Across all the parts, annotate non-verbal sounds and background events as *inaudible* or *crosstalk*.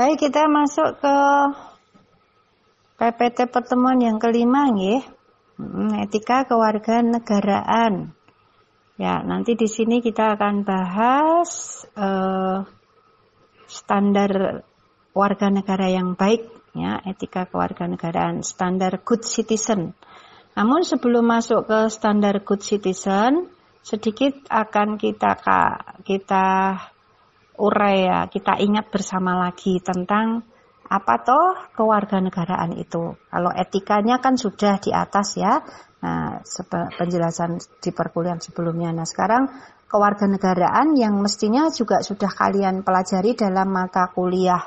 Baik, kita masuk ke PPT pertemuan yang kelima nggih. Hmm, etika kewarganegaraan. Ya, nanti di sini kita akan bahas uh, standar warga negara yang baik ya, etika kewarganegaraan, standar good citizen. Namun sebelum masuk ke standar good citizen, sedikit akan kita kita urai ya, kita ingat bersama lagi tentang apa toh kewarganegaraan itu? Kalau etikanya kan sudah di atas ya. Nah, penjelasan di perkuliahan sebelumnya. Nah, sekarang kewarganegaraan yang mestinya juga sudah kalian pelajari dalam mata kuliah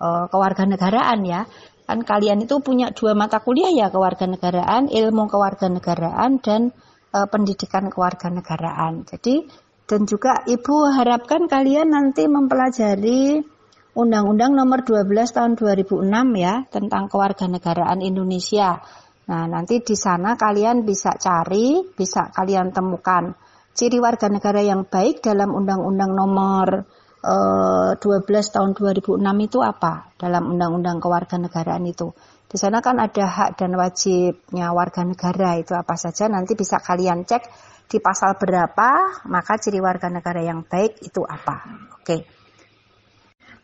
uh, kewarganegaraan ya. Kan kalian itu punya dua mata kuliah ya, kewarganegaraan, ilmu kewarganegaraan dan uh, pendidikan kewarganegaraan. Jadi dan juga Ibu harapkan kalian nanti mempelajari Undang-Undang Nomor 12 Tahun 2006 ya tentang kewarganegaraan Indonesia. Nah, nanti di sana kalian bisa cari, bisa kalian temukan ciri warga negara yang baik dalam Undang-Undang Nomor eh, 12 Tahun 2006 itu apa? Dalam Undang-Undang Kewarganegaraan itu. Di sana kan ada hak dan wajibnya warga negara itu apa saja nanti bisa kalian cek di pasal berapa maka ciri warga negara yang baik itu apa. Oke. Okay.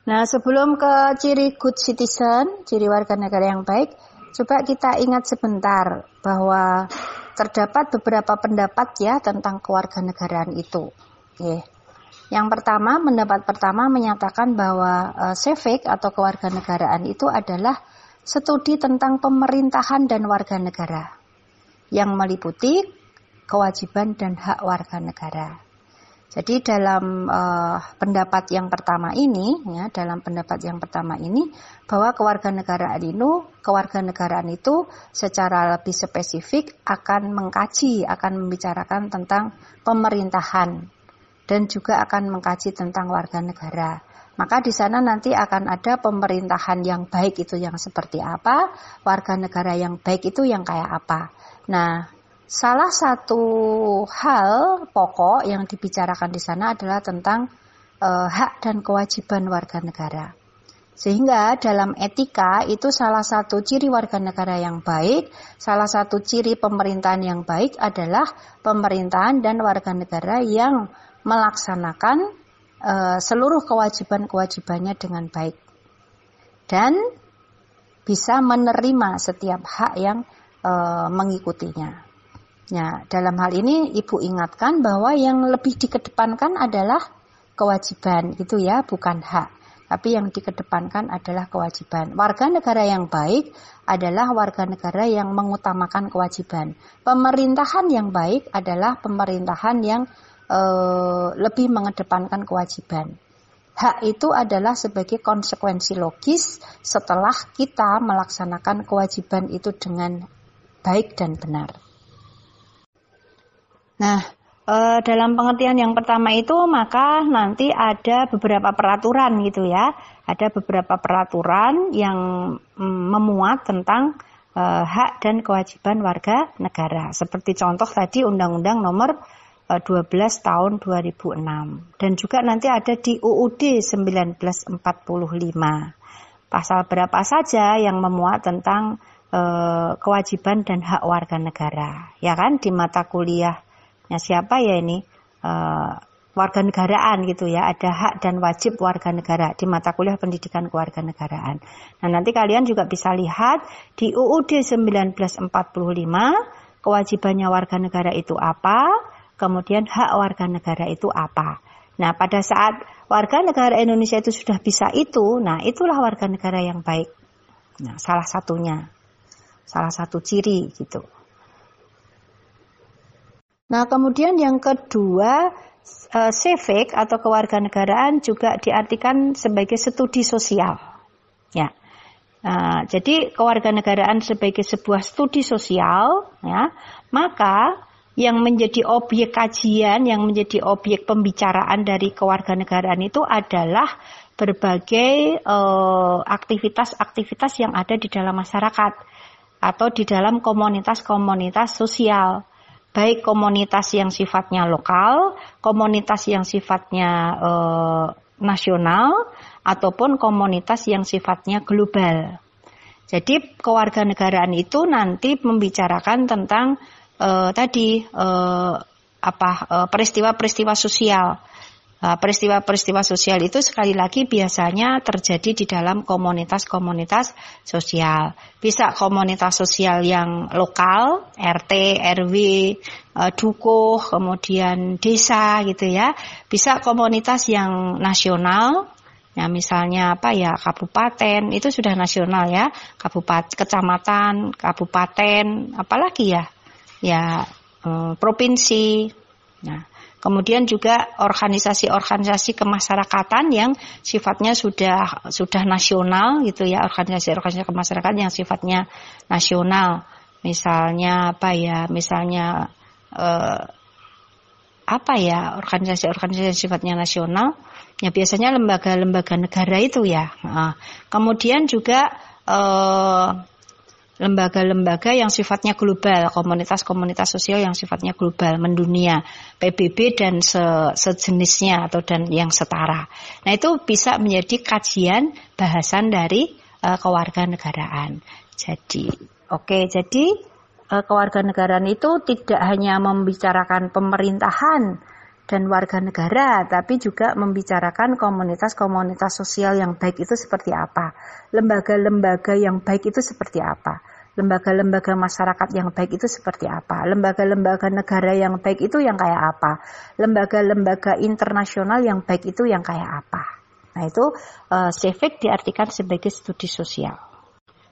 Nah, sebelum ke ciri good citizen, ciri warga negara yang baik, coba kita ingat sebentar bahwa terdapat beberapa pendapat ya tentang kewarganegaraan itu. Oke. Yang pertama, pendapat pertama menyatakan bahwa uh, civic atau kewarganegaraan itu adalah studi tentang pemerintahan dan warga negara yang meliputi kewajiban dan hak warga negara. Jadi dalam uh, pendapat yang pertama ini, ya, dalam pendapat yang pertama ini, bahwa kewarganegaraan itu, kewarganegaraan itu secara lebih spesifik akan mengkaji, akan membicarakan tentang pemerintahan dan juga akan mengkaji tentang warga negara. Maka di sana nanti akan ada pemerintahan yang baik itu yang seperti apa, warga negara yang baik itu yang kayak apa. Nah, Salah satu hal pokok yang dibicarakan di sana adalah tentang e, hak dan kewajiban warga negara. Sehingga dalam etika itu salah satu ciri warga negara yang baik, salah satu ciri pemerintahan yang baik adalah pemerintahan dan warga negara yang melaksanakan e, seluruh kewajiban-kewajibannya dengan baik dan bisa menerima setiap hak yang e, mengikutinya. Nah, dalam hal ini Ibu ingatkan bahwa yang lebih dikedepankan adalah kewajiban, gitu ya, bukan hak. Tapi yang dikedepankan adalah kewajiban. Warga negara yang baik adalah warga negara yang mengutamakan kewajiban. Pemerintahan yang baik adalah pemerintahan yang e, lebih mengedepankan kewajiban. Hak itu adalah sebagai konsekuensi logis setelah kita melaksanakan kewajiban itu dengan baik dan benar. Nah, e, dalam pengertian yang pertama itu maka nanti ada beberapa peraturan gitu ya. Ada beberapa peraturan yang mm, memuat tentang e, hak dan kewajiban warga negara. Seperti contoh tadi Undang-Undang Nomor 12 eh, tahun 2006 dan juga nanti ada di UUD 1945. Pasal berapa saja yang memuat tentang e, kewajiban dan hak warga negara. Ya kan di mata kuliah Ya siapa ya ini uh, warga negaraan gitu ya ada hak dan wajib warga negara di mata kuliah pendidikan kewarganegaraan. Nah nanti kalian juga bisa lihat di UUD 1945 kewajibannya warga negara itu apa, kemudian hak warga negara itu apa. Nah pada saat warga negara Indonesia itu sudah bisa itu, nah itulah warga negara yang baik. Nah salah satunya, salah satu ciri gitu. Nah, kemudian yang kedua, uh, civic atau kewarganegaraan juga diartikan sebagai studi sosial. Ya. Nah, jadi kewarganegaraan sebagai sebuah studi sosial, ya, maka yang menjadi objek kajian, yang menjadi objek pembicaraan dari kewarganegaraan itu adalah berbagai uh, aktivitas-aktivitas yang ada di dalam masyarakat atau di dalam komunitas-komunitas sosial baik komunitas yang sifatnya lokal, komunitas yang sifatnya eh, nasional, ataupun komunitas yang sifatnya global. Jadi kewarganegaraan itu nanti membicarakan tentang uh, tadi uh, apa peristiwa-peristiwa uh, sosial peristiwa-peristiwa sosial itu sekali lagi biasanya terjadi di dalam komunitas-komunitas sosial. Bisa komunitas sosial yang lokal, RT, RW, eh, dukuh, kemudian desa gitu ya. Bisa komunitas yang nasional, Ya misalnya apa ya kabupaten itu sudah nasional ya, kabupaten, kecamatan, kabupaten, apalagi ya, ya eh, provinsi. Nah, Kemudian juga organisasi-organisasi kemasyarakatan yang sifatnya sudah sudah nasional gitu ya, organisasi-organisasi kemasyarakatan yang sifatnya nasional. Misalnya apa ya? Misalnya eh, apa ya? Organisasi-organisasi sifatnya nasional. Ya biasanya lembaga-lembaga negara itu ya. Nah, kemudian juga eh, lembaga-lembaga yang sifatnya global, komunitas-komunitas sosial yang sifatnya global, mendunia, PBB dan se sejenisnya atau dan yang setara. Nah itu bisa menjadi kajian bahasan dari uh, kewarganegaraan. Jadi, oke, okay, jadi uh, kewarganegaraan itu tidak hanya membicarakan pemerintahan dan warga negara, tapi juga membicarakan komunitas-komunitas sosial yang baik itu seperti apa, lembaga-lembaga yang baik itu seperti apa, lembaga-lembaga masyarakat yang baik itu seperti apa, lembaga-lembaga negara yang baik itu yang kayak apa, lembaga-lembaga internasional yang baik itu yang kayak apa. Nah itu uh, CIVIC diartikan sebagai studi sosial.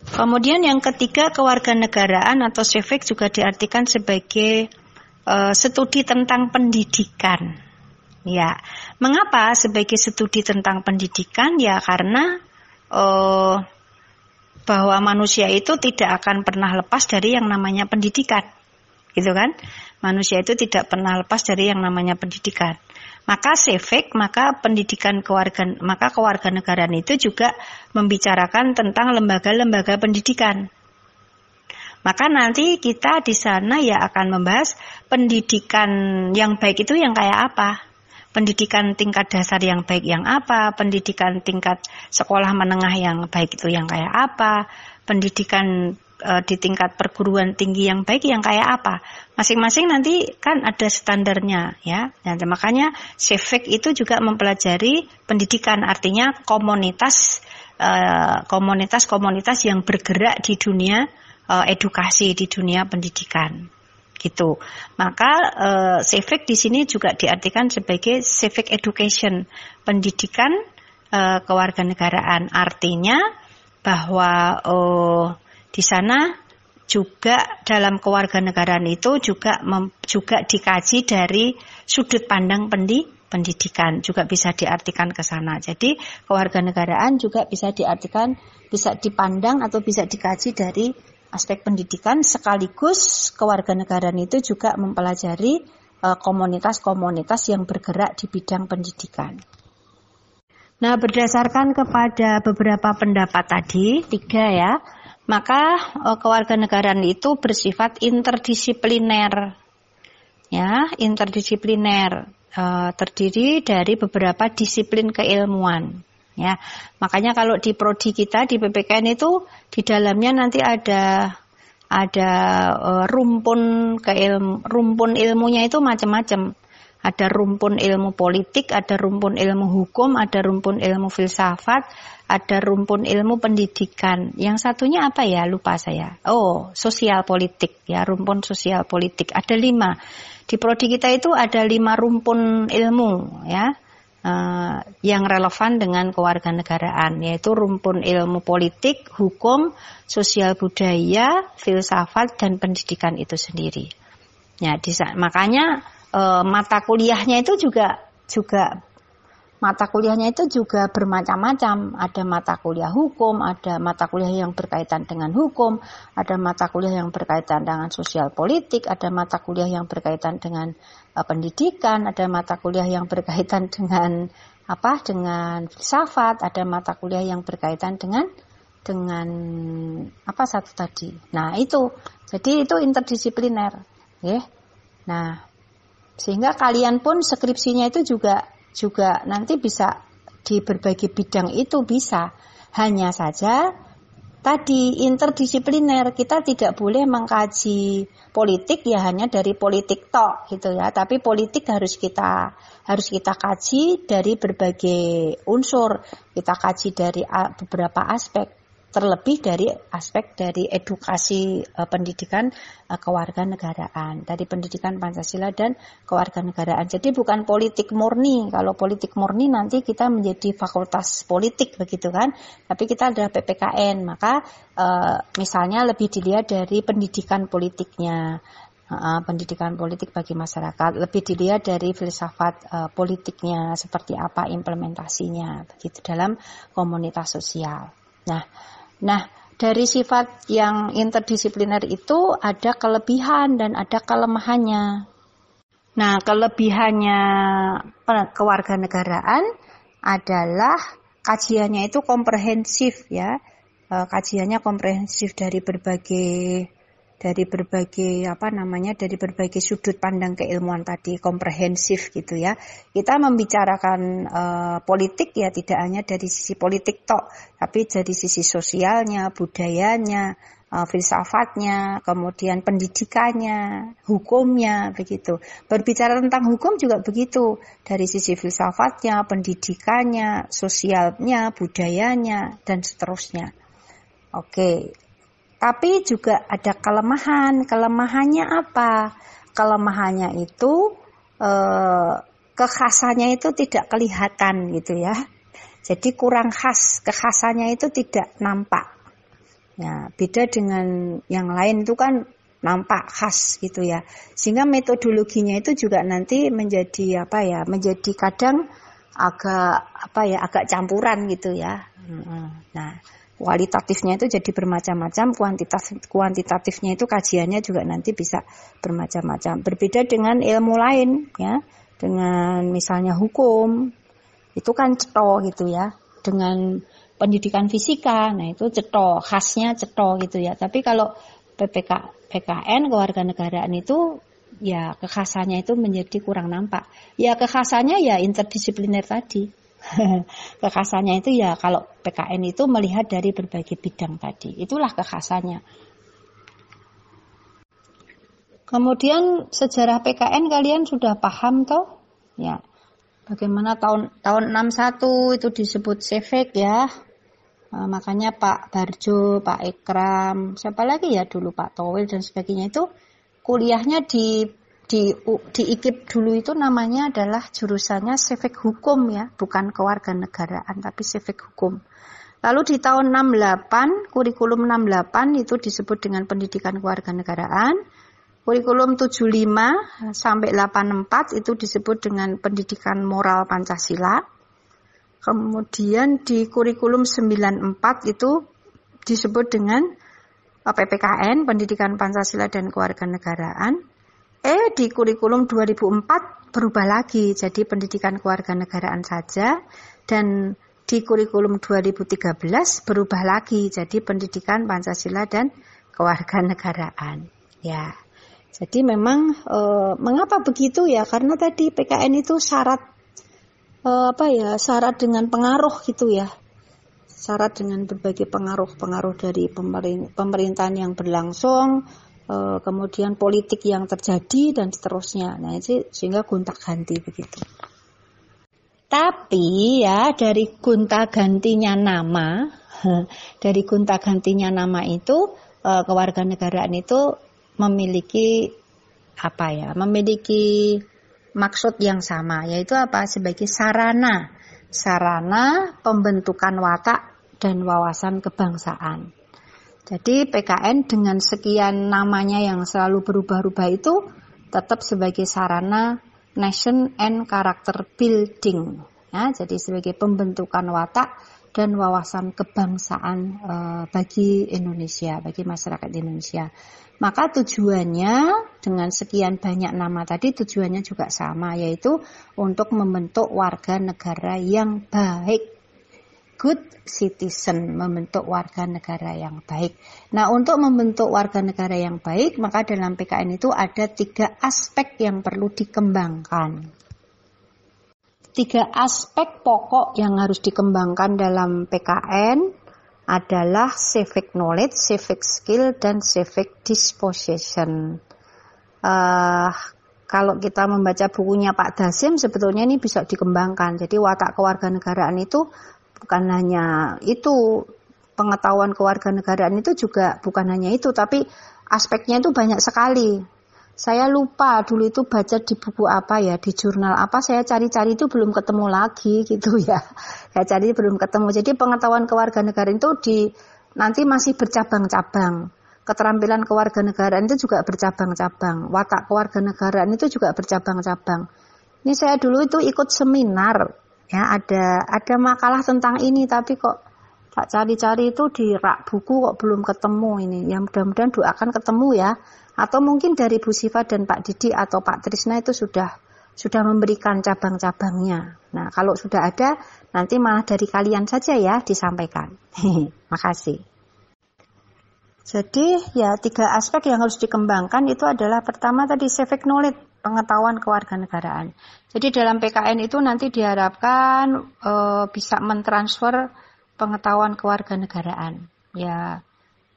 Kemudian yang ketiga kewarganegaraan atau civic juga diartikan sebagai uh, studi tentang pendidikan. Ya, mengapa sebagai studi tentang pendidikan? Ya karena uh, bahwa manusia itu tidak akan pernah lepas dari yang namanya pendidikan, gitu kan? Manusia itu tidak pernah lepas dari yang namanya pendidikan. Maka sefek, maka pendidikan kewargan, maka kewarganegaraan itu juga membicarakan tentang lembaga-lembaga pendidikan. Maka nanti kita di sana ya akan membahas pendidikan yang baik itu yang kayak apa. Pendidikan tingkat dasar yang baik yang apa, pendidikan tingkat sekolah menengah yang baik itu yang kayak apa, pendidikan e, di tingkat perguruan tinggi yang baik yang kayak apa. Masing-masing nanti kan ada standarnya ya. Nah, makanya SEFEK itu juga mempelajari pendidikan artinya komunitas e, komunitas-komunitas yang bergerak di dunia uh, edukasi di dunia pendidikan gitu. Maka uh, civic di sini juga diartikan sebagai civic education, pendidikan uh, kewarganegaraan. Artinya bahwa uh, di sana juga dalam kewarganegaraan itu juga mem, juga dikaji dari sudut pandang pendi, pendidikan juga bisa diartikan ke sana. Jadi kewarganegaraan juga bisa diartikan bisa dipandang atau bisa dikaji dari aspek pendidikan sekaligus kewarganegaraan itu juga mempelajari e, komunitas-komunitas yang bergerak di bidang pendidikan. Nah, berdasarkan kepada beberapa pendapat tadi, tiga ya, maka e, kewarganegaraan itu bersifat interdisipliner. Ya, interdisipliner e, terdiri dari beberapa disiplin keilmuan ya. Makanya kalau di prodi kita di PPKN itu di dalamnya nanti ada ada uh, rumpun ke ilmu, rumpun ilmunya itu macam-macam. Ada rumpun ilmu politik, ada rumpun ilmu hukum, ada rumpun ilmu filsafat, ada rumpun ilmu pendidikan. Yang satunya apa ya? Lupa saya. Oh, sosial politik ya, rumpun sosial politik. Ada lima. Di prodi kita itu ada lima rumpun ilmu ya uh, yang relevan dengan kewarganegaraan yaitu rumpun ilmu politik, hukum, sosial budaya, filsafat dan pendidikan itu sendiri. Ya, di, makanya uh, mata kuliahnya itu juga juga mata kuliahnya itu juga bermacam-macam. Ada mata kuliah hukum, ada mata kuliah yang berkaitan dengan hukum, ada mata kuliah yang berkaitan dengan sosial politik, ada mata kuliah yang berkaitan dengan pendidikan, ada mata kuliah yang berkaitan dengan apa? dengan filsafat, ada mata kuliah yang berkaitan dengan dengan apa satu tadi. Nah, itu. Jadi itu interdisipliner, ya. Nah, sehingga kalian pun skripsinya itu juga juga nanti bisa di berbagai bidang itu bisa. Hanya saja tadi interdisipliner kita tidak boleh mengkaji politik ya hanya dari politik tok gitu ya. Tapi politik harus kita harus kita kaji dari berbagai unsur. Kita kaji dari beberapa aspek terlebih dari aspek dari edukasi uh, pendidikan uh, kewarganegaraan dari pendidikan Pancasila dan kewarganegaraan. Jadi bukan politik murni. Kalau politik murni nanti kita menjadi fakultas politik begitu kan. Tapi kita adalah PPKN, maka uh, misalnya lebih dilihat dari pendidikan politiknya. Uh, pendidikan politik bagi masyarakat lebih dilihat dari filsafat uh, politiknya seperti apa implementasinya begitu dalam komunitas sosial. Nah, Nah, dari sifat yang interdisipliner itu ada kelebihan dan ada kelemahannya. Nah, kelebihannya kewarganegaraan adalah kajiannya itu komprehensif ya. Eh, kajiannya komprehensif dari berbagai dari berbagai apa namanya dari berbagai sudut pandang keilmuan tadi komprehensif gitu ya. Kita membicarakan uh, politik ya tidak hanya dari sisi politik tok tapi dari sisi sosialnya budayanya uh, filsafatnya kemudian pendidikannya hukumnya begitu. Berbicara tentang hukum juga begitu. Dari sisi filsafatnya pendidikannya sosialnya budayanya dan seterusnya. Oke, tapi juga ada kelemahan. Kelemahannya apa? Kelemahannya itu eh, kekhasannya itu tidak kelihatan gitu ya. Jadi kurang khas, kekhasannya itu tidak nampak. Ya, beda dengan yang lain itu kan nampak khas gitu ya. Sehingga metodologinya itu juga nanti menjadi apa ya? Menjadi kadang agak apa ya? agak campuran gitu ya. Nah, kualitatifnya itu jadi bermacam-macam, kuantitas kuantitatifnya itu kajiannya juga nanti bisa bermacam-macam. Berbeda dengan ilmu lain ya, dengan misalnya hukum itu kan ceto gitu ya, dengan pendidikan fisika, nah itu ceto, khasnya ceto gitu ya. Tapi kalau PPK PKN kewarganegaraan itu ya kekhasannya itu menjadi kurang nampak. Ya kekhasannya ya interdisipliner tadi *laughs* kekhasannya itu ya kalau PKN itu melihat dari berbagai bidang tadi. Itulah kekhasannya. Kemudian sejarah PKN kalian sudah paham toh? Ya. Bagaimana tahun tahun 61 itu disebut Sefek ya. Nah, makanya Pak Barjo, Pak Ekram, siapa lagi ya dulu Pak Towil dan sebagainya itu kuliahnya di di di IKIP dulu itu namanya adalah jurusannya civic hukum ya, bukan kewarganegaraan tapi civic hukum. Lalu di tahun 68, kurikulum 68 itu disebut dengan pendidikan kewarganegaraan. Kurikulum 75 sampai 84 itu disebut dengan pendidikan moral Pancasila. Kemudian di kurikulum 94 itu disebut dengan PPKN, Pendidikan Pancasila dan Kewarganegaraan. Eh di kurikulum 2004 berubah lagi jadi pendidikan kewarganegaraan saja dan di kurikulum 2013 berubah lagi jadi pendidikan Pancasila dan kewarganegaraan. Ya. Jadi memang e, mengapa begitu ya? Karena tadi PKN itu syarat e, apa ya? Syarat dengan pengaruh gitu ya. Syarat dengan berbagai pengaruh-pengaruh dari pemerintahan yang berlangsung, Eh, kemudian politik yang terjadi dan seterusnya. Nah, itu sehingga gonta-ganti begitu. Tapi ya dari gonta-gantinya nama, *laughs* dari gonta-gantinya nama itu eh, kewarganegaraan itu memiliki apa ya? Memiliki maksud yang sama yaitu apa? Sebagai sarana sarana pembentukan watak dan wawasan kebangsaan. Jadi PKN dengan sekian namanya yang selalu berubah-ubah itu tetap sebagai sarana nation and character building. Ya, jadi sebagai pembentukan watak dan wawasan kebangsaan e, bagi Indonesia, bagi masyarakat Indonesia. Maka tujuannya dengan sekian banyak nama tadi tujuannya juga sama yaitu untuk membentuk warga negara yang baik good citizen, membentuk warga negara yang baik. Nah, untuk membentuk warga negara yang baik, maka dalam PKN itu ada tiga aspek yang perlu dikembangkan. tiga aspek pokok yang harus dikembangkan dalam PKN adalah civic knowledge, civic skill, dan civic disposition. Uh, kalau kita membaca bukunya Pak Dasim, sebetulnya ini bisa dikembangkan. Jadi watak kewarganegaraan itu bukan hanya itu pengetahuan kewarganegaraan itu juga bukan hanya itu, tapi aspeknya itu banyak sekali. Saya lupa dulu itu baca di buku apa ya, di jurnal apa saya cari-cari itu belum ketemu lagi *laughs* gitu ya. Saya cari belum ketemu. Jadi pengetahuan kewarganegaraan itu di nanti masih bercabang-cabang. Keterampilan kewarganegaraan itu juga bercabang-cabang. Watak kewarganegaraan itu juga bercabang-cabang. Ini saya dulu itu ikut seminar ya ada ada makalah tentang ini tapi kok tak cari-cari itu di rak buku kok belum ketemu ini. Ya mudah-mudahan doakan ketemu ya. Atau mungkin dari Bu Siva dan Pak Didi atau Pak Trisna itu sudah sudah memberikan cabang-cabangnya. Nah, kalau sudah ada, nanti malah dari kalian saja ya disampaikan. *laughs* Makasih. Jadi ya tiga aspek yang harus dikembangkan itu adalah pertama tadi civic knowledge, pengetahuan kewarganegaraan. Jadi dalam PKN itu nanti diharapkan e, bisa mentransfer pengetahuan kewarganegaraan. Ya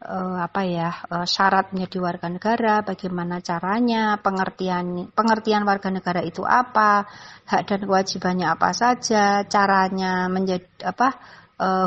uh, apa ya uh, syarat menjadi warga negara, bagaimana caranya, pengertian pengertian warga negara itu apa, hak dan kewajibannya apa saja, caranya menjadi apa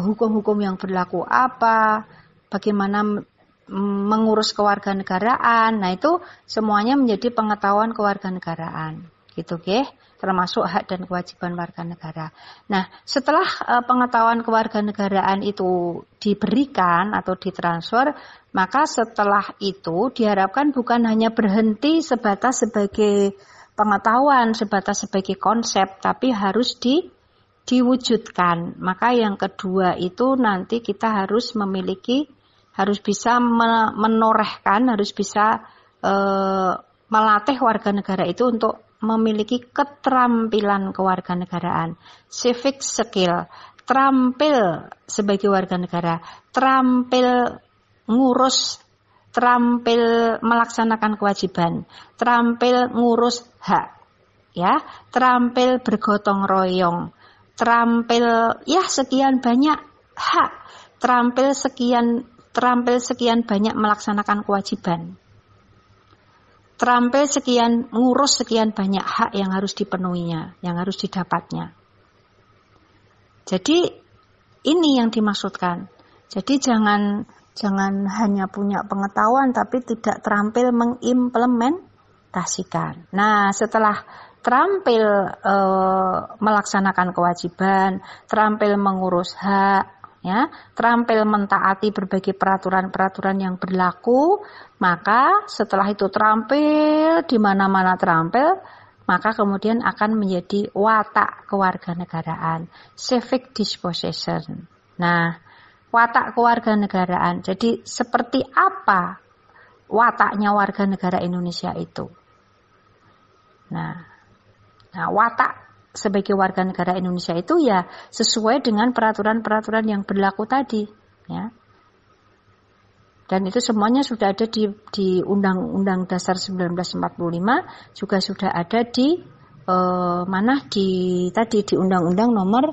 hukum-hukum yang berlaku apa, bagaimana mengurus kewarganegaraan. Nah, itu semuanya menjadi pengetahuan kewarganegaraan. Gitu, oke? Termasuk hak dan kewajiban warga negara. Nah, setelah uh, pengetahuan kewarganegaraan itu diberikan atau ditransfer, maka setelah itu diharapkan bukan hanya berhenti sebatas sebagai pengetahuan, sebatas sebagai konsep, tapi harus di diwujudkan. Maka yang kedua itu nanti kita harus memiliki harus bisa menorehkan, harus bisa e, melatih warga negara itu untuk memiliki keterampilan kewarganegaraan, civic skill, terampil sebagai warga negara, terampil ngurus, terampil melaksanakan kewajiban, terampil ngurus hak, ya, terampil bergotong royong, terampil ya sekian banyak hak, terampil sekian terampil sekian banyak melaksanakan kewajiban terampil sekian, ngurus sekian banyak hak yang harus dipenuhinya, yang harus didapatnya. Jadi ini yang dimaksudkan. Jadi jangan jangan hanya punya pengetahuan tapi tidak terampil mengimplementasikan. Nah, setelah terampil e, melaksanakan kewajiban, terampil mengurus hak, ya, terampil mentaati berbagai peraturan-peraturan yang berlaku, maka setelah itu terampil di mana-mana terampil, maka kemudian akan menjadi watak kewarganegaraan, civic disposition. Nah, watak kewarganegaraan. Jadi seperti apa wataknya warga negara Indonesia itu? Nah, nah watak sebagai warga negara Indonesia itu ya sesuai dengan peraturan-peraturan yang berlaku tadi ya dan itu semuanya sudah ada di di Undang-Undang Dasar 1945 juga sudah ada di eh, mana di tadi di Undang-Undang Nomor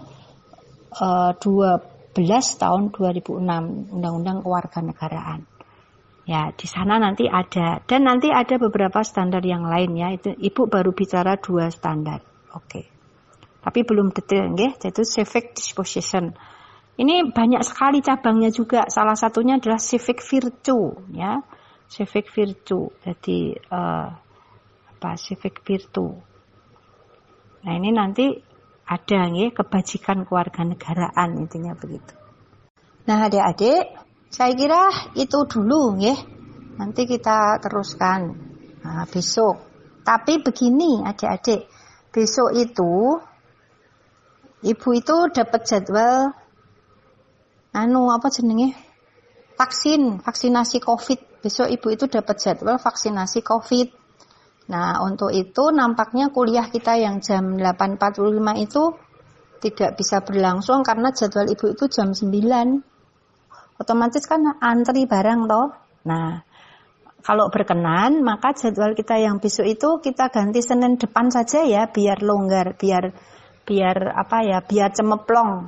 eh, 12 tahun 2006 Undang-Undang Kewarganegaraan. Ya, di sana nanti ada dan nanti ada beberapa standar yang lain ya. Itu Ibu baru bicara dua standar. Oke. Okay tapi belum detail nggih. Yaitu civic disposition. Ini banyak sekali cabangnya juga. Salah satunya adalah civic virtue ya. Civic virtue. Jadi uh, apa civic virtue. Nah ini nanti ada nggih kebajikan kewarganegaraan intinya begitu. Nah adik-adik saya kira itu dulu nggih. Nanti kita teruskan. Nah, besok. Tapi begini adik-adik. Besok itu ibu itu dapat jadwal anu apa jenenge? Vaksin vaksinasi covid. Besok ibu itu dapat jadwal vaksinasi covid. Nah untuk itu nampaknya kuliah kita yang jam 8.45 itu tidak bisa berlangsung karena jadwal ibu itu jam 9 otomatis kan antri barang toh. Nah kalau berkenan maka jadwal kita yang besok itu kita ganti Senin depan saja ya biar longgar biar biar apa ya biar cemeplong.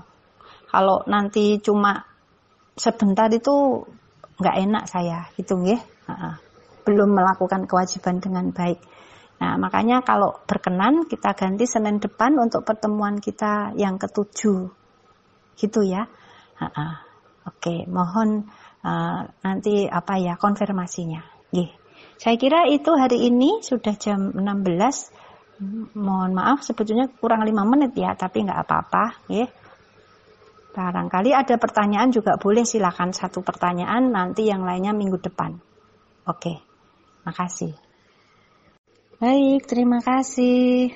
Kalau nanti cuma sebentar itu nggak enak saya gitu ya belum melakukan kewajiban dengan baik. Nah makanya kalau berkenan kita ganti Senin depan untuk pertemuan kita yang ketujuh. Gitu ya. Oke mohon uh, nanti apa ya konfirmasinya. Gih. saya kira itu hari ini sudah jam 16 mohon maaf sebetulnya kurang lima menit ya tapi nggak apa-apa ya. Barangkali ada pertanyaan juga boleh silakan satu pertanyaan nanti yang lainnya minggu depan. Oke makasih. Baik terima kasih.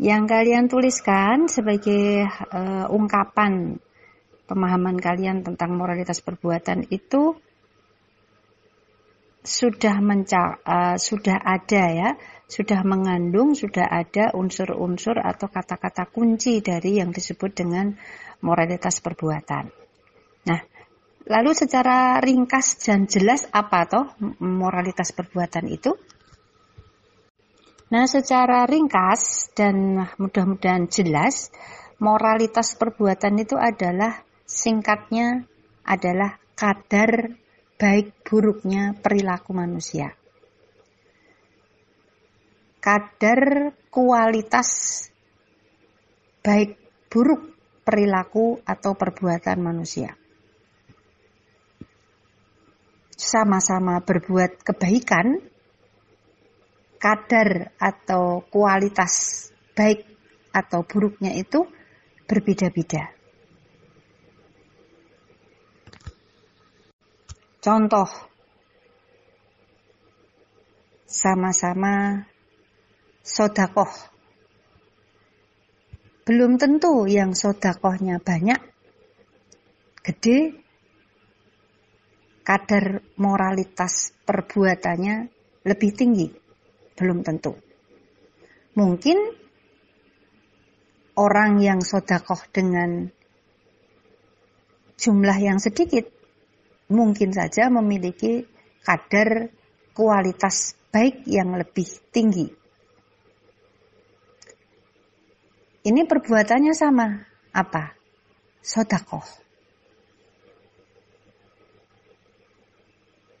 Yang kalian tuliskan sebagai uh, ungkapan pemahaman kalian tentang moralitas perbuatan itu sudah menca uh, sudah ada ya sudah mengandung, sudah ada unsur-unsur atau kata-kata kunci dari yang disebut dengan moralitas perbuatan. Nah, lalu secara ringkas dan jelas apa toh moralitas perbuatan itu? Nah, secara ringkas dan mudah-mudahan jelas, moralitas perbuatan itu adalah singkatnya adalah kadar baik buruknya perilaku manusia kadar kualitas baik buruk perilaku atau perbuatan manusia. Sama-sama berbuat kebaikan, kadar atau kualitas baik atau buruknya itu berbeda-beda. Contoh, sama-sama sodakoh. Belum tentu yang sodakohnya banyak, gede, kadar moralitas perbuatannya lebih tinggi. Belum tentu. Mungkin orang yang sodakoh dengan jumlah yang sedikit mungkin saja memiliki kadar kualitas baik yang lebih tinggi Ini perbuatannya sama. Apa? Sodakoh.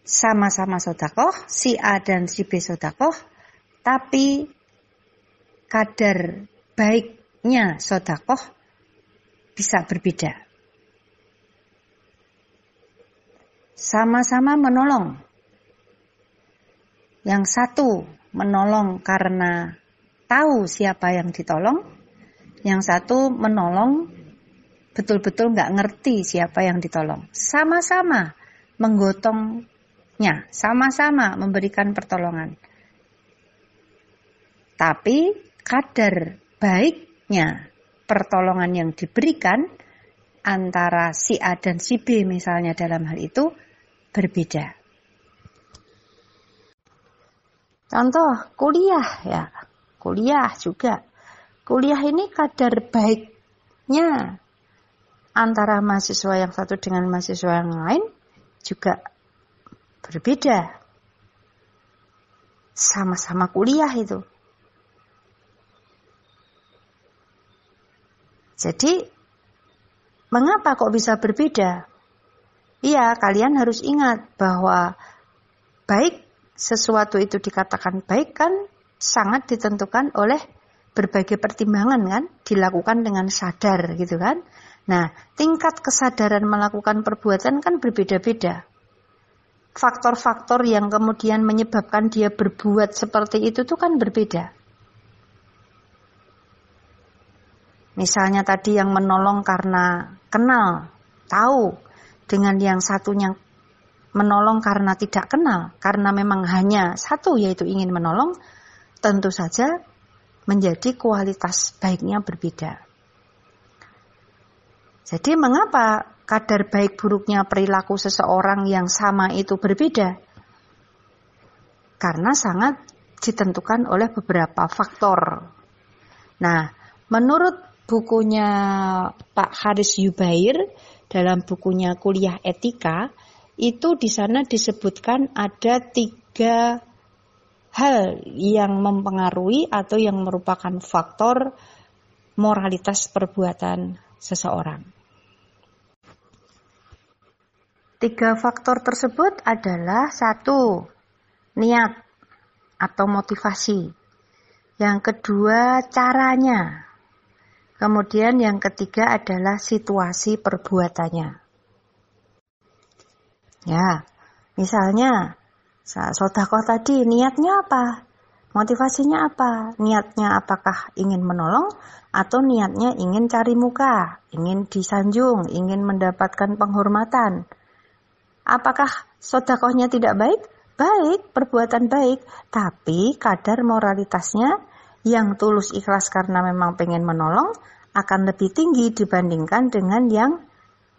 Sama-sama sodakoh, si A dan si B sodakoh, tapi kadar baiknya sodakoh bisa berbeda. Sama-sama menolong. Yang satu menolong karena tahu siapa yang ditolong, yang satu menolong betul-betul nggak ngerti siapa yang ditolong. Sama-sama menggotongnya, sama-sama memberikan pertolongan. Tapi kadar baiknya pertolongan yang diberikan antara si A dan si B misalnya dalam hal itu berbeda. Contoh kuliah ya, kuliah juga kuliah ini kadar baiknya antara mahasiswa yang satu dengan mahasiswa yang lain juga berbeda. Sama-sama kuliah itu. Jadi, mengapa kok bisa berbeda? Iya, kalian harus ingat bahwa baik sesuatu itu dikatakan baik kan sangat ditentukan oleh berbagai pertimbangan kan dilakukan dengan sadar gitu kan. Nah, tingkat kesadaran melakukan perbuatan kan berbeda-beda. Faktor-faktor yang kemudian menyebabkan dia berbuat seperti itu tuh kan berbeda. Misalnya tadi yang menolong karena kenal, tahu, dengan yang satunya menolong karena tidak kenal, karena memang hanya satu yaitu ingin menolong, tentu saja menjadi kualitas baiknya berbeda. Jadi mengapa kadar baik buruknya perilaku seseorang yang sama itu berbeda? Karena sangat ditentukan oleh beberapa faktor. Nah, menurut bukunya Pak Haris Yubair dalam bukunya Kuliah Etika, itu di sana disebutkan ada tiga hal yang mempengaruhi atau yang merupakan faktor moralitas perbuatan seseorang. Tiga faktor tersebut adalah satu, niat atau motivasi. Yang kedua, caranya. Kemudian yang ketiga adalah situasi perbuatannya. Ya, misalnya sodakoh tadi niatnya apa? Motivasinya apa? Niatnya apakah ingin menolong atau niatnya ingin cari muka, ingin disanjung, ingin mendapatkan penghormatan? Apakah sodakohnya tidak baik? Baik, perbuatan baik, tapi kadar moralitasnya yang tulus ikhlas karena memang pengen menolong akan lebih tinggi dibandingkan dengan yang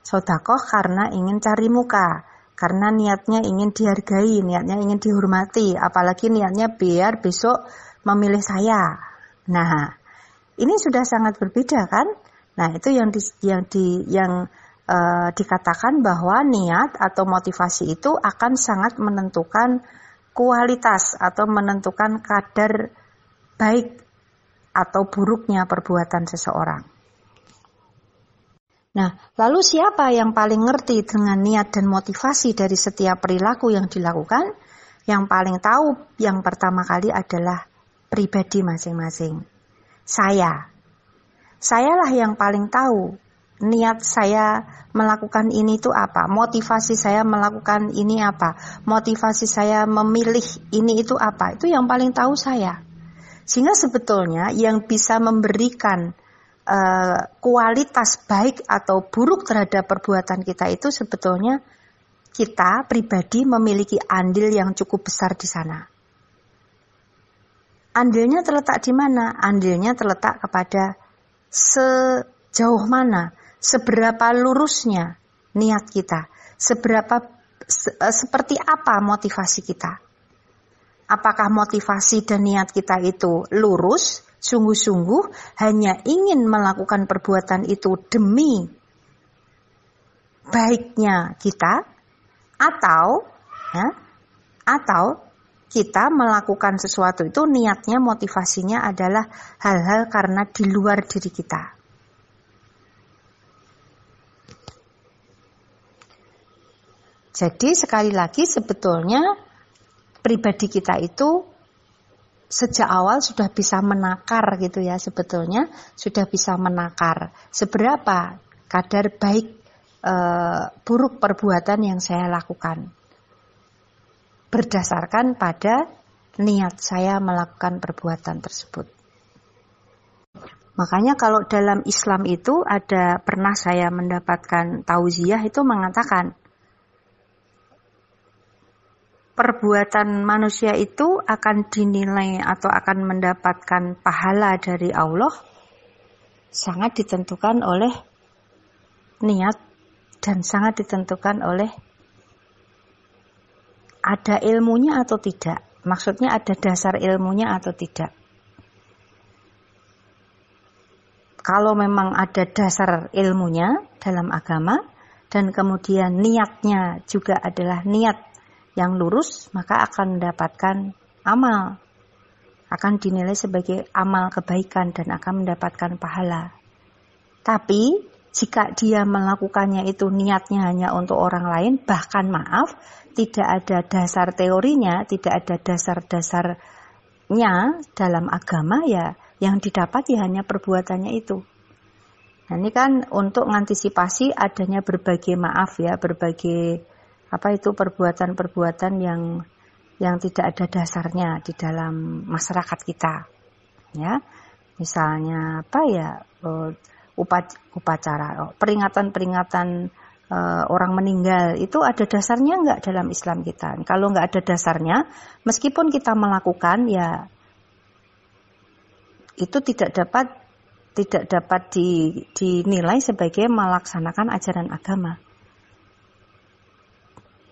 sodakoh karena ingin cari muka, karena niatnya ingin dihargai, niatnya ingin dihormati, apalagi niatnya biar besok memilih saya. Nah, ini sudah sangat berbeda kan? Nah, itu yang di, yang di yang e, dikatakan bahwa niat atau motivasi itu akan sangat menentukan kualitas atau menentukan kadar baik atau buruknya perbuatan seseorang. Nah, lalu siapa yang paling ngerti dengan niat dan motivasi dari setiap perilaku yang dilakukan? Yang paling tahu yang pertama kali adalah pribadi masing-masing. Saya. Sayalah yang paling tahu niat saya melakukan ini itu apa? Motivasi saya melakukan ini apa? Motivasi saya memilih ini itu apa? Itu yang paling tahu saya. Sehingga sebetulnya yang bisa memberikan uh, kualitas baik atau buruk terhadap perbuatan kita itu sebetulnya kita pribadi memiliki andil yang cukup besar di sana. Andilnya terletak di mana? Andilnya terletak kepada sejauh mana seberapa lurusnya niat kita, seberapa se, e, seperti apa motivasi kita. Apakah motivasi dan niat kita itu lurus, sungguh-sungguh hanya ingin melakukan perbuatan itu demi baiknya kita atau ya, atau kita melakukan sesuatu itu niatnya motivasinya adalah hal-hal karena di luar diri kita. Jadi sekali lagi sebetulnya pribadi kita itu sejak awal sudah bisa menakar gitu ya sebetulnya sudah bisa menakar seberapa kadar baik e, buruk perbuatan yang saya lakukan berdasarkan pada niat saya melakukan perbuatan tersebut. Makanya kalau dalam Islam itu ada pernah saya mendapatkan tauziah itu mengatakan perbuatan manusia itu akan dinilai atau akan mendapatkan pahala dari Allah sangat ditentukan oleh niat dan sangat ditentukan oleh ada ilmunya atau tidak. Maksudnya ada dasar ilmunya atau tidak. Kalau memang ada dasar ilmunya dalam agama dan kemudian niatnya juga adalah niat yang lurus, maka akan mendapatkan amal. Akan dinilai sebagai amal kebaikan dan akan mendapatkan pahala. Tapi jika dia melakukannya itu niatnya hanya untuk orang lain, bahkan maaf, tidak ada dasar teorinya, tidak ada dasar-dasarnya dalam agama ya, yang didapat ya hanya perbuatannya itu. Nah ini kan untuk mengantisipasi adanya berbagai maaf ya, berbagai apa itu perbuatan-perbuatan yang yang tidak ada dasarnya di dalam masyarakat kita ya? Misalnya apa ya eh, upacara oh, peringatan-peringatan uh, orang meninggal itu ada dasarnya enggak dalam Islam kita? Kalau enggak ada dasarnya meskipun kita melakukan ya itu tidak dapat tidak dapat di, dinilai sebagai melaksanakan ajaran agama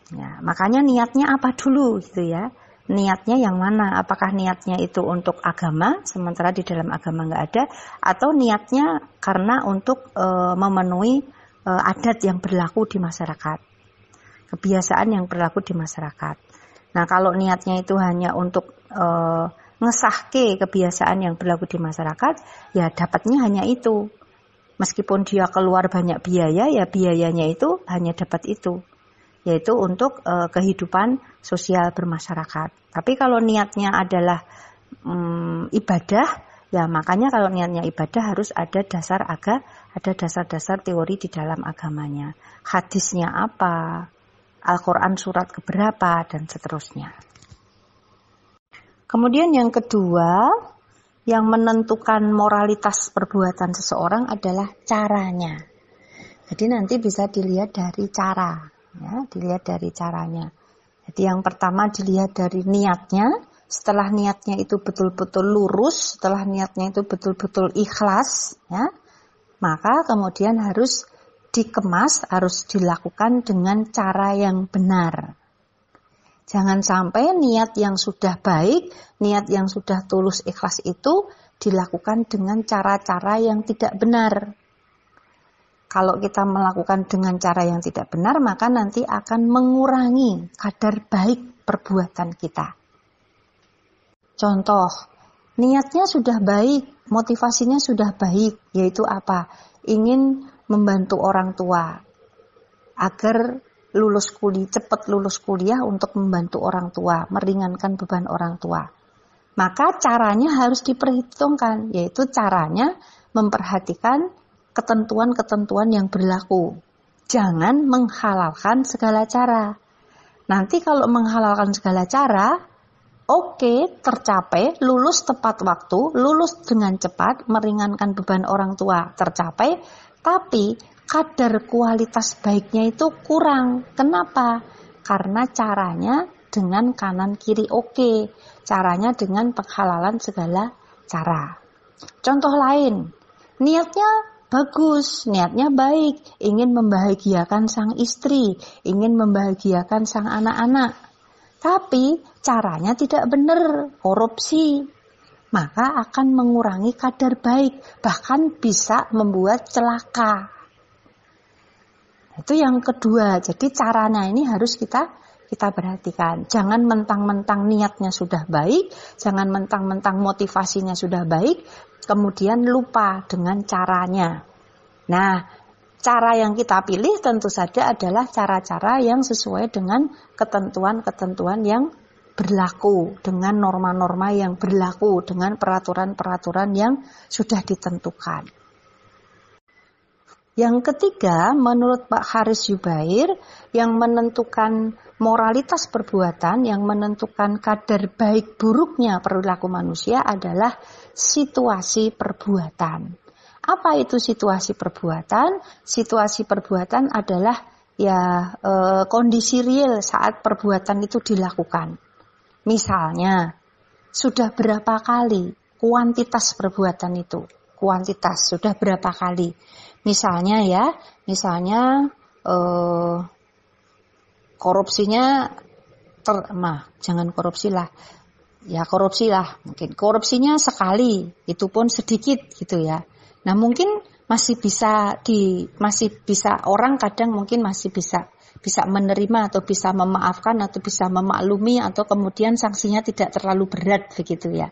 Ya, makanya niatnya apa dulu gitu ya. Niatnya yang mana? Apakah niatnya itu untuk agama, sementara di dalam agama nggak ada, atau niatnya karena untuk e, memenuhi e, adat yang berlaku di masyarakat, kebiasaan yang berlaku di masyarakat. Nah, kalau niatnya itu hanya untuk uh, ngesahke kebiasaan yang berlaku di masyarakat, ya dapatnya hanya itu. Meskipun dia keluar banyak biaya, ya biayanya itu hanya dapat itu, yaitu untuk uh, kehidupan sosial bermasyarakat. Tapi kalau niatnya adalah um, ibadah, ya makanya kalau niatnya ibadah harus ada dasar aga, ada dasar-dasar teori di dalam agamanya. Hadisnya apa, Al-Quran surat keberapa, dan seterusnya. Kemudian yang kedua, yang menentukan moralitas perbuatan seseorang adalah caranya. Jadi nanti bisa dilihat dari cara, ya, dilihat dari caranya. Jadi yang pertama dilihat dari niatnya, setelah niatnya itu betul-betul lurus, setelah niatnya itu betul-betul ikhlas, ya, maka kemudian harus dikemas, harus dilakukan dengan cara yang benar. Jangan sampai niat yang sudah baik, niat yang sudah tulus ikhlas itu dilakukan dengan cara-cara yang tidak benar. Kalau kita melakukan dengan cara yang tidak benar, maka nanti akan mengurangi kadar baik perbuatan kita. Contoh, niatnya sudah baik, motivasinya sudah baik, yaitu apa? Ingin membantu orang tua agar lulus kuliah, cepat lulus kuliah untuk membantu orang tua, meringankan beban orang tua. Maka caranya harus diperhitungkan, yaitu caranya memperhatikan ketentuan-ketentuan yang berlaku. Jangan menghalalkan segala cara. Nanti kalau menghalalkan segala cara, oke, okay, tercapai, lulus tepat waktu, lulus dengan cepat, meringankan beban orang tua, tercapai, tapi kadar kualitas baiknya itu kurang. Kenapa? Karena caranya dengan kanan kiri oke, caranya dengan penghalalan segala cara. Contoh lain, niatnya bagus, niatnya baik, ingin membahagiakan sang istri, ingin membahagiakan sang anak-anak. Tapi caranya tidak benar, korupsi. Maka akan mengurangi kadar baik, bahkan bisa membuat celaka. Itu yang kedua. Jadi caranya ini harus kita kita perhatikan. Jangan mentang-mentang niatnya sudah baik, jangan mentang-mentang motivasinya sudah baik, kemudian lupa dengan caranya. Nah, cara yang kita pilih tentu saja adalah cara-cara yang sesuai dengan ketentuan-ketentuan yang berlaku, dengan norma-norma yang berlaku, dengan peraturan-peraturan yang sudah ditentukan. Yang ketiga, menurut Pak Haris Yubair, yang menentukan moralitas perbuatan, yang menentukan kadar baik buruknya perilaku manusia adalah situasi perbuatan. Apa itu situasi perbuatan? Situasi perbuatan adalah ya e, kondisi real saat perbuatan itu dilakukan. Misalnya, sudah berapa kali kuantitas perbuatan itu? Kuantitas sudah berapa kali? Misalnya ya, misalnya eh, korupsinya ter, mah jangan korupsi lah, ya korupsi lah mungkin korupsinya sekali itu pun sedikit gitu ya. Nah mungkin masih bisa di masih bisa orang kadang mungkin masih bisa bisa menerima atau bisa memaafkan atau bisa memaklumi atau kemudian sanksinya tidak terlalu berat begitu ya.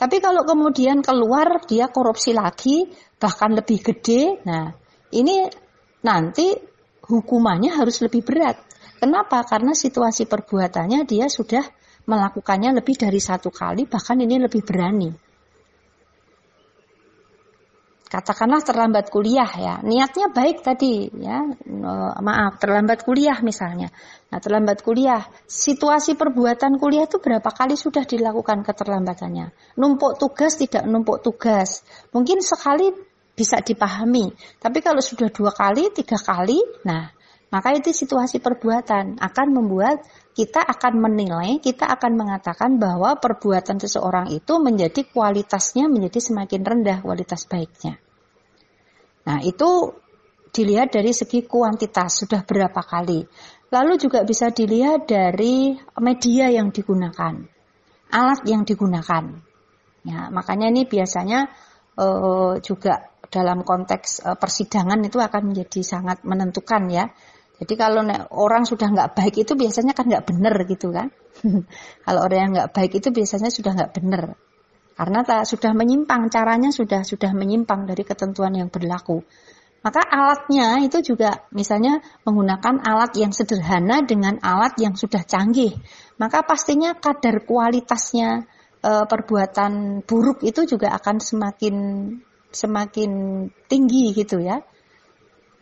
Tapi kalau kemudian keluar dia korupsi lagi, bahkan lebih gede, nah ini nanti hukumannya harus lebih berat. Kenapa? Karena situasi perbuatannya dia sudah melakukannya lebih dari satu kali, bahkan ini lebih berani. Katakanlah terlambat kuliah ya. Niatnya baik tadi ya. Maaf terlambat kuliah misalnya. Nah terlambat kuliah. Situasi perbuatan kuliah itu berapa kali sudah dilakukan keterlambatannya? Numpuk tugas tidak numpuk tugas. Mungkin sekali bisa dipahami. Tapi kalau sudah dua kali tiga kali nah maka itu situasi perbuatan akan membuat kita akan menilai, kita akan mengatakan bahwa perbuatan seseorang itu menjadi kualitasnya menjadi semakin rendah kualitas baiknya. Nah, itu dilihat dari segi kuantitas sudah berapa kali. Lalu juga bisa dilihat dari media yang digunakan, alat yang digunakan. Ya, makanya ini biasanya uh, juga dalam konteks uh, persidangan itu akan menjadi sangat menentukan ya. Jadi kalau orang sudah nggak baik itu biasanya kan nggak benar gitu kan. *laughs* kalau orang yang nggak baik itu biasanya sudah nggak benar. Karena tak sudah menyimpang, caranya sudah sudah menyimpang dari ketentuan yang berlaku. Maka alatnya itu juga misalnya menggunakan alat yang sederhana dengan alat yang sudah canggih. Maka pastinya kadar kualitasnya e, perbuatan buruk itu juga akan semakin semakin tinggi gitu ya.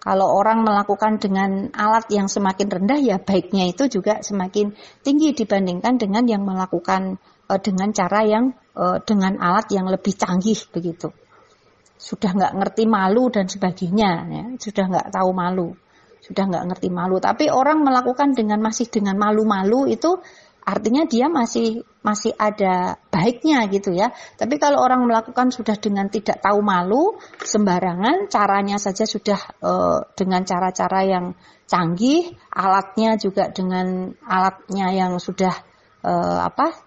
Kalau orang melakukan dengan alat yang semakin rendah ya baiknya itu juga semakin tinggi dibandingkan dengan yang melakukan uh, dengan cara yang uh, dengan alat yang lebih canggih begitu. Sudah nggak ngerti malu dan sebagainya, ya. sudah nggak tahu malu, sudah nggak ngerti malu. Tapi orang melakukan dengan masih dengan malu-malu itu artinya dia masih masih ada baiknya gitu ya. Tapi kalau orang melakukan sudah dengan tidak tahu malu, sembarangan, caranya saja sudah e, dengan cara-cara yang canggih, alatnya juga dengan alatnya yang sudah e, apa?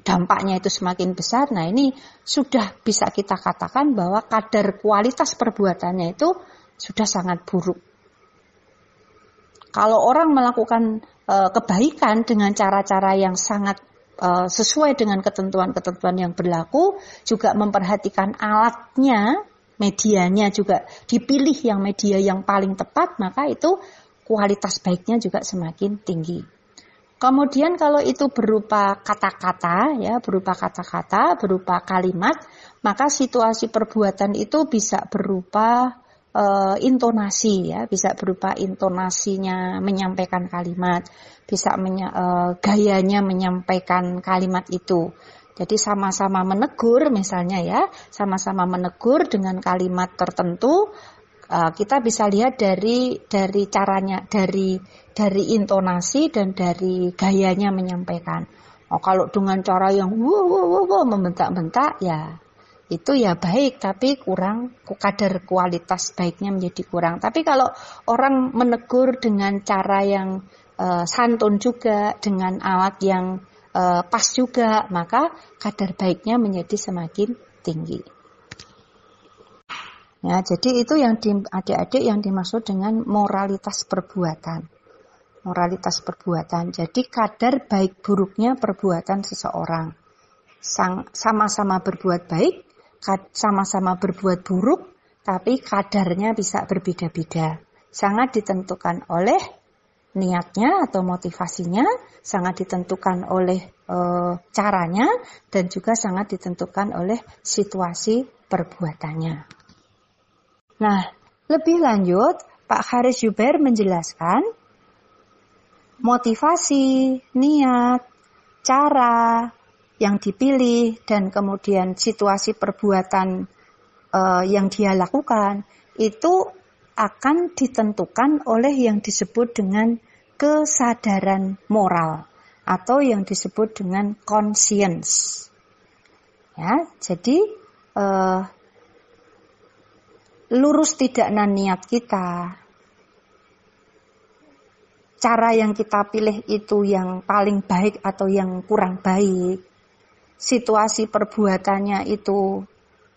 dampaknya itu semakin besar. Nah, ini sudah bisa kita katakan bahwa kadar kualitas perbuatannya itu sudah sangat buruk. Kalau orang melakukan kebaikan dengan cara-cara yang sangat e, sesuai dengan ketentuan-ketentuan yang berlaku, juga memperhatikan alatnya, medianya juga dipilih yang media yang paling tepat, maka itu kualitas baiknya juga semakin tinggi. Kemudian kalau itu berupa kata-kata ya, berupa kata-kata, berupa kalimat, maka situasi perbuatan itu bisa berupa e, intonasi ya, bisa berupa intonasinya menyampaikan kalimat, bisa menya, e, gayanya menyampaikan kalimat itu. Jadi sama-sama menegur misalnya ya, sama-sama menegur dengan kalimat tertentu, e, kita bisa lihat dari dari caranya, dari dari intonasi dan dari gayanya menyampaikan. Oh, kalau dengan cara yang wow, wow, wow membentak-bentak ya itu ya baik tapi kurang kadar kualitas baiknya menjadi kurang. Tapi kalau orang menegur dengan cara yang uh, santun juga dengan alat yang uh, pas juga, maka kadar baiknya menjadi semakin tinggi. Ya, jadi itu yang di, adik-adik yang dimaksud dengan moralitas perbuatan. Moralitas perbuatan. Jadi kadar baik buruknya perbuatan seseorang. sama-sama berbuat baik sama-sama berbuat buruk, tapi kadarnya bisa berbeda-beda. Sangat ditentukan oleh niatnya atau motivasinya, sangat ditentukan oleh e, caranya, dan juga sangat ditentukan oleh situasi perbuatannya. Nah, lebih lanjut, Pak Haris Yuber menjelaskan motivasi, niat, cara, yang dipilih dan kemudian situasi perbuatan uh, yang dia lakukan itu akan ditentukan oleh yang disebut dengan kesadaran moral atau yang disebut dengan conscience. Ya, jadi uh, lurus tidaknya niat kita, cara yang kita pilih itu yang paling baik atau yang kurang baik, situasi perbuatannya itu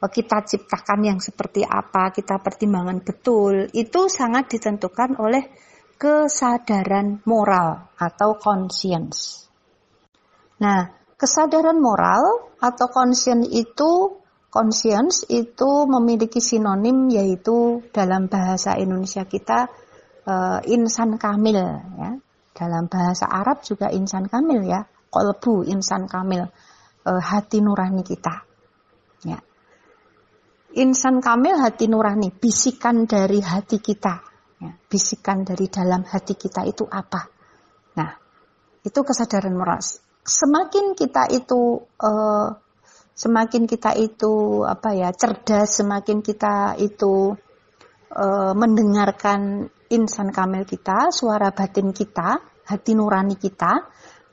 eh, kita ciptakan yang seperti apa, kita pertimbangkan betul, itu sangat ditentukan oleh kesadaran moral atau conscience. Nah, kesadaran moral atau conscience itu conscience itu memiliki sinonim yaitu dalam bahasa Indonesia kita uh, insan kamil ya. Dalam bahasa Arab juga insan kamil ya, kolbu insan kamil uh, hati nurani kita. Ya. Insan kamil hati nurani, bisikan dari hati kita. Ya. Bisikan dari dalam hati kita itu apa? Nah, itu kesadaran moral. Semakin kita itu uh, semakin kita itu apa ya cerdas, semakin kita itu uh, mendengarkan insan kamil kita, suara batin kita, hati nurani kita,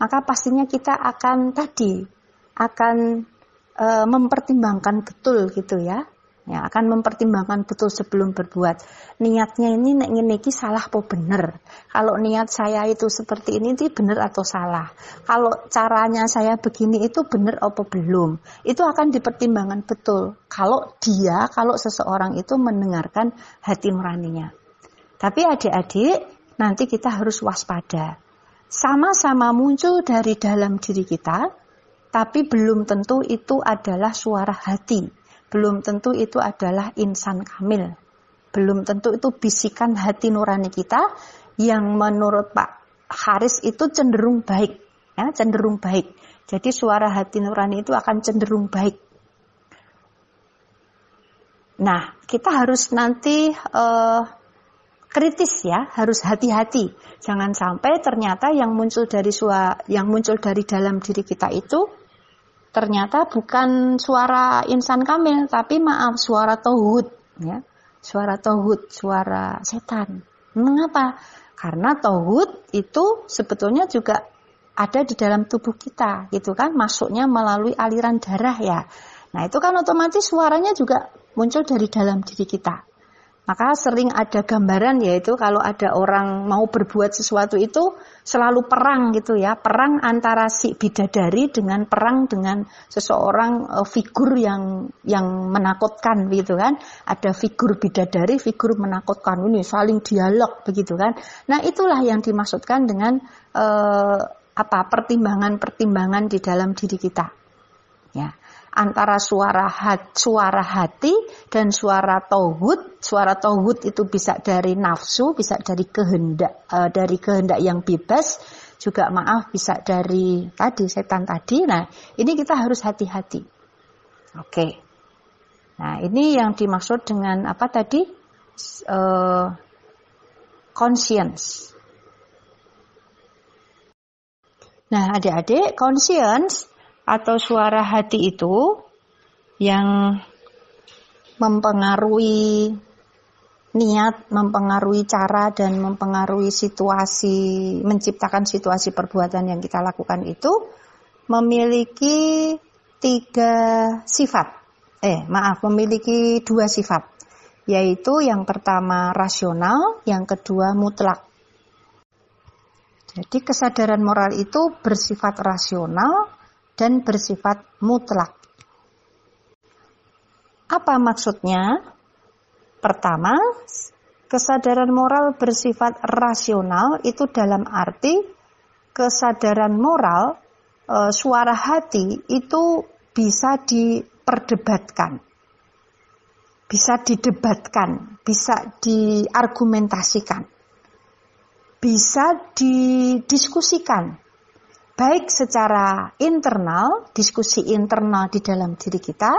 maka pastinya kita akan tadi akan e, mempertimbangkan betul gitu ya. Ya, akan mempertimbangkan betul sebelum berbuat. Niatnya ini nek ngene iki salah apa bener? Kalau niat saya itu seperti ini itu bener atau salah? Kalau caranya saya begini itu bener apa belum? Itu akan dipertimbangkan betul. Kalau dia, kalau seseorang itu mendengarkan hati nuraninya. Tapi adik-adik, nanti kita harus waspada. Sama-sama muncul dari dalam diri kita, tapi belum tentu itu adalah suara hati. Belum tentu itu adalah insan kamil. Belum tentu itu bisikan hati nurani kita yang menurut Pak Haris itu cenderung baik. Ya, cenderung baik. Jadi suara hati nurani itu akan cenderung baik. Nah, kita harus nanti uh, kritis ya, harus hati-hati. Jangan sampai ternyata yang muncul dari suara yang muncul dari dalam diri kita itu ternyata bukan suara insan kamil, tapi maaf suara tohut ya. Suara tohut, suara setan. Mengapa? Karena tohut itu sebetulnya juga ada di dalam tubuh kita, gitu kan? Masuknya melalui aliran darah ya. Nah, itu kan otomatis suaranya juga muncul dari dalam diri kita. Maka sering ada gambaran yaitu kalau ada orang mau berbuat sesuatu itu selalu perang gitu ya, perang antara si bidadari dengan perang dengan seseorang uh, figur yang yang menakutkan gitu kan. Ada figur bidadari, figur menakutkan ini saling dialog begitu kan. Nah, itulah yang dimaksudkan dengan uh, apa pertimbangan-pertimbangan di dalam diri kita. Ya antara suara hati, suara hati dan suara tauhid. Suara tauhid itu bisa dari nafsu, bisa dari kehendak uh, dari kehendak yang bebas, juga maaf bisa dari tadi setan tadi. Nah, ini kita harus hati-hati. Oke. Nah, ini yang dimaksud dengan apa tadi? Uh, conscience. Nah, adik-adik, conscience atau suara hati itu yang mempengaruhi niat, mempengaruhi cara dan mempengaruhi situasi, menciptakan situasi perbuatan yang kita lakukan itu memiliki tiga sifat. Eh, maaf, memiliki dua sifat. Yaitu yang pertama rasional, yang kedua mutlak. Jadi kesadaran moral itu bersifat rasional, dan bersifat mutlak. Apa maksudnya? Pertama, kesadaran moral bersifat rasional itu dalam arti kesadaran moral e, suara hati itu bisa diperdebatkan. Bisa didebatkan, bisa diargumentasikan. Bisa didiskusikan baik secara internal, diskusi internal di dalam diri kita,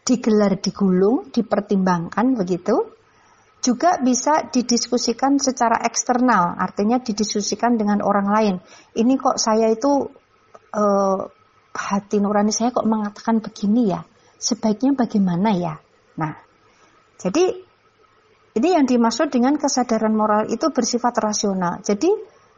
digelar digulung, dipertimbangkan begitu, juga bisa didiskusikan secara eksternal, artinya didiskusikan dengan orang lain. Ini kok saya itu eh, hati nurani saya kok mengatakan begini ya, sebaiknya bagaimana ya? Nah, jadi ini yang dimaksud dengan kesadaran moral itu bersifat rasional. Jadi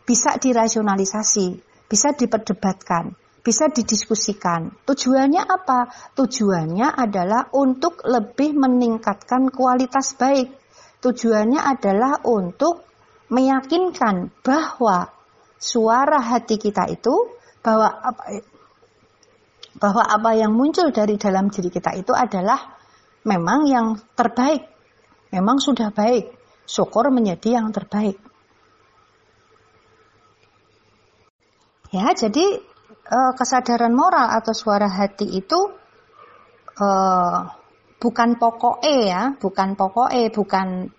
bisa dirasionalisasi bisa diperdebatkan, bisa didiskusikan. Tujuannya apa? Tujuannya adalah untuk lebih meningkatkan kualitas baik. Tujuannya adalah untuk meyakinkan bahwa suara hati kita itu bahwa apa bahwa apa yang muncul dari dalam diri kita itu adalah memang yang terbaik. Memang sudah baik. Syukur menjadi yang terbaik. Ya, jadi uh, kesadaran moral atau suara hati itu uh, bukan pokoknya ya, bukan pokoknya, bukan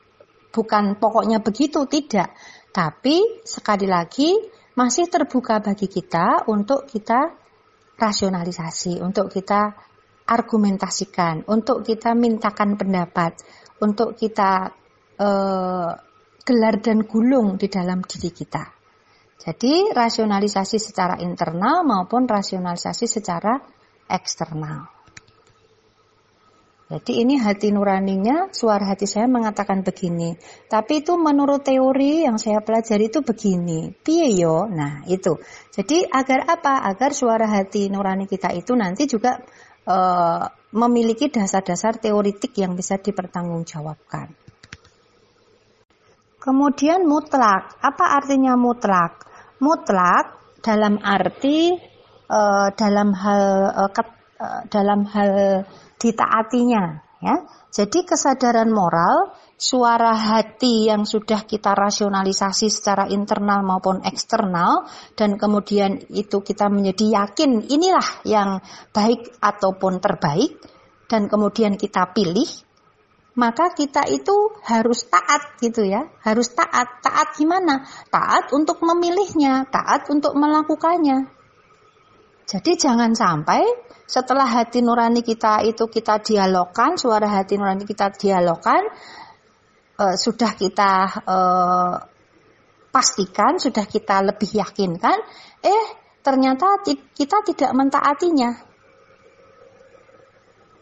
bukan pokoknya begitu, tidak. Tapi sekali lagi masih terbuka bagi kita untuk kita rasionalisasi, untuk kita argumentasikan, untuk kita mintakan pendapat, untuk kita uh, gelar dan gulung di dalam diri kita. Jadi rasionalisasi secara internal maupun rasionalisasi secara eksternal. Jadi ini hati nuraninya, suara hati saya mengatakan begini. Tapi itu menurut teori yang saya pelajari itu begini. Piye? Nah itu. Jadi agar apa? Agar suara hati nurani kita itu nanti juga e, memiliki dasar-dasar teoritik yang bisa dipertanggungjawabkan. Kemudian mutlak. Apa artinya mutlak? mutlak dalam arti uh, dalam hal uh, ket, uh, dalam hal ditaatinya Ya. Jadi kesadaran moral, suara hati yang sudah kita rasionalisasi secara internal maupun eksternal dan kemudian itu kita menjadi yakin inilah yang baik ataupun terbaik dan kemudian kita pilih maka kita itu harus taat gitu ya, harus taat. Taat gimana? Taat untuk memilihnya, taat untuk melakukannya. Jadi jangan sampai setelah hati nurani kita itu kita dialogkan, suara hati nurani kita dialogkan, eh, sudah kita eh, pastikan, sudah kita lebih yakinkan, eh ternyata kita tidak mentaatinya.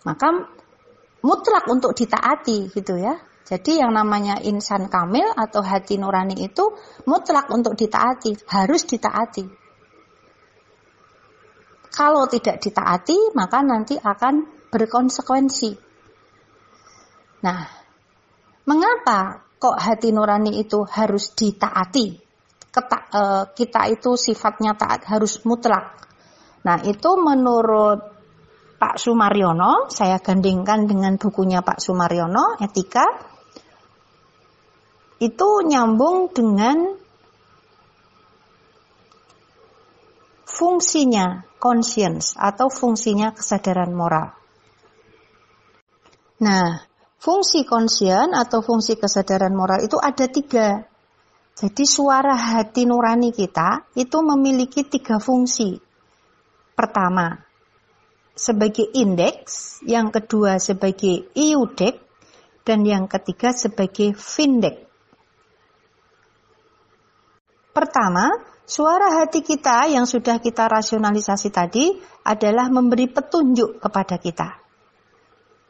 Maka mutlak untuk ditaati gitu ya. Jadi yang namanya insan kamil atau hati nurani itu mutlak untuk ditaati, harus ditaati. Kalau tidak ditaati, maka nanti akan berkonsekuensi. Nah, mengapa kok hati nurani itu harus ditaati? Keta, e, kita itu sifatnya taat harus mutlak. Nah, itu menurut Pak Sumaryono, saya gandingkan dengan bukunya Pak Sumaryono, Etika, itu nyambung dengan fungsinya conscience atau fungsinya kesadaran moral. Nah, fungsi conscience atau fungsi kesadaran moral itu ada tiga. Jadi suara hati nurani kita itu memiliki tiga fungsi. Pertama, sebagai indeks, yang kedua sebagai iudek, dan yang ketiga sebagai findek. Pertama, suara hati kita yang sudah kita rasionalisasi tadi adalah memberi petunjuk kepada kita.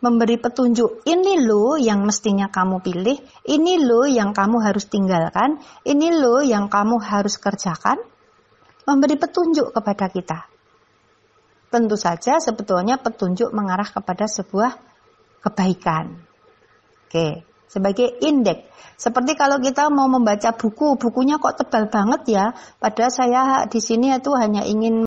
Memberi petunjuk, ini lo yang mestinya kamu pilih, ini lo yang kamu harus tinggalkan, ini lo yang kamu harus kerjakan. Memberi petunjuk kepada kita tentu saja sebetulnya petunjuk mengarah kepada sebuah kebaikan. Oke, sebagai indeks. Seperti kalau kita mau membaca buku, bukunya kok tebal banget ya. Padahal saya di sini itu hanya ingin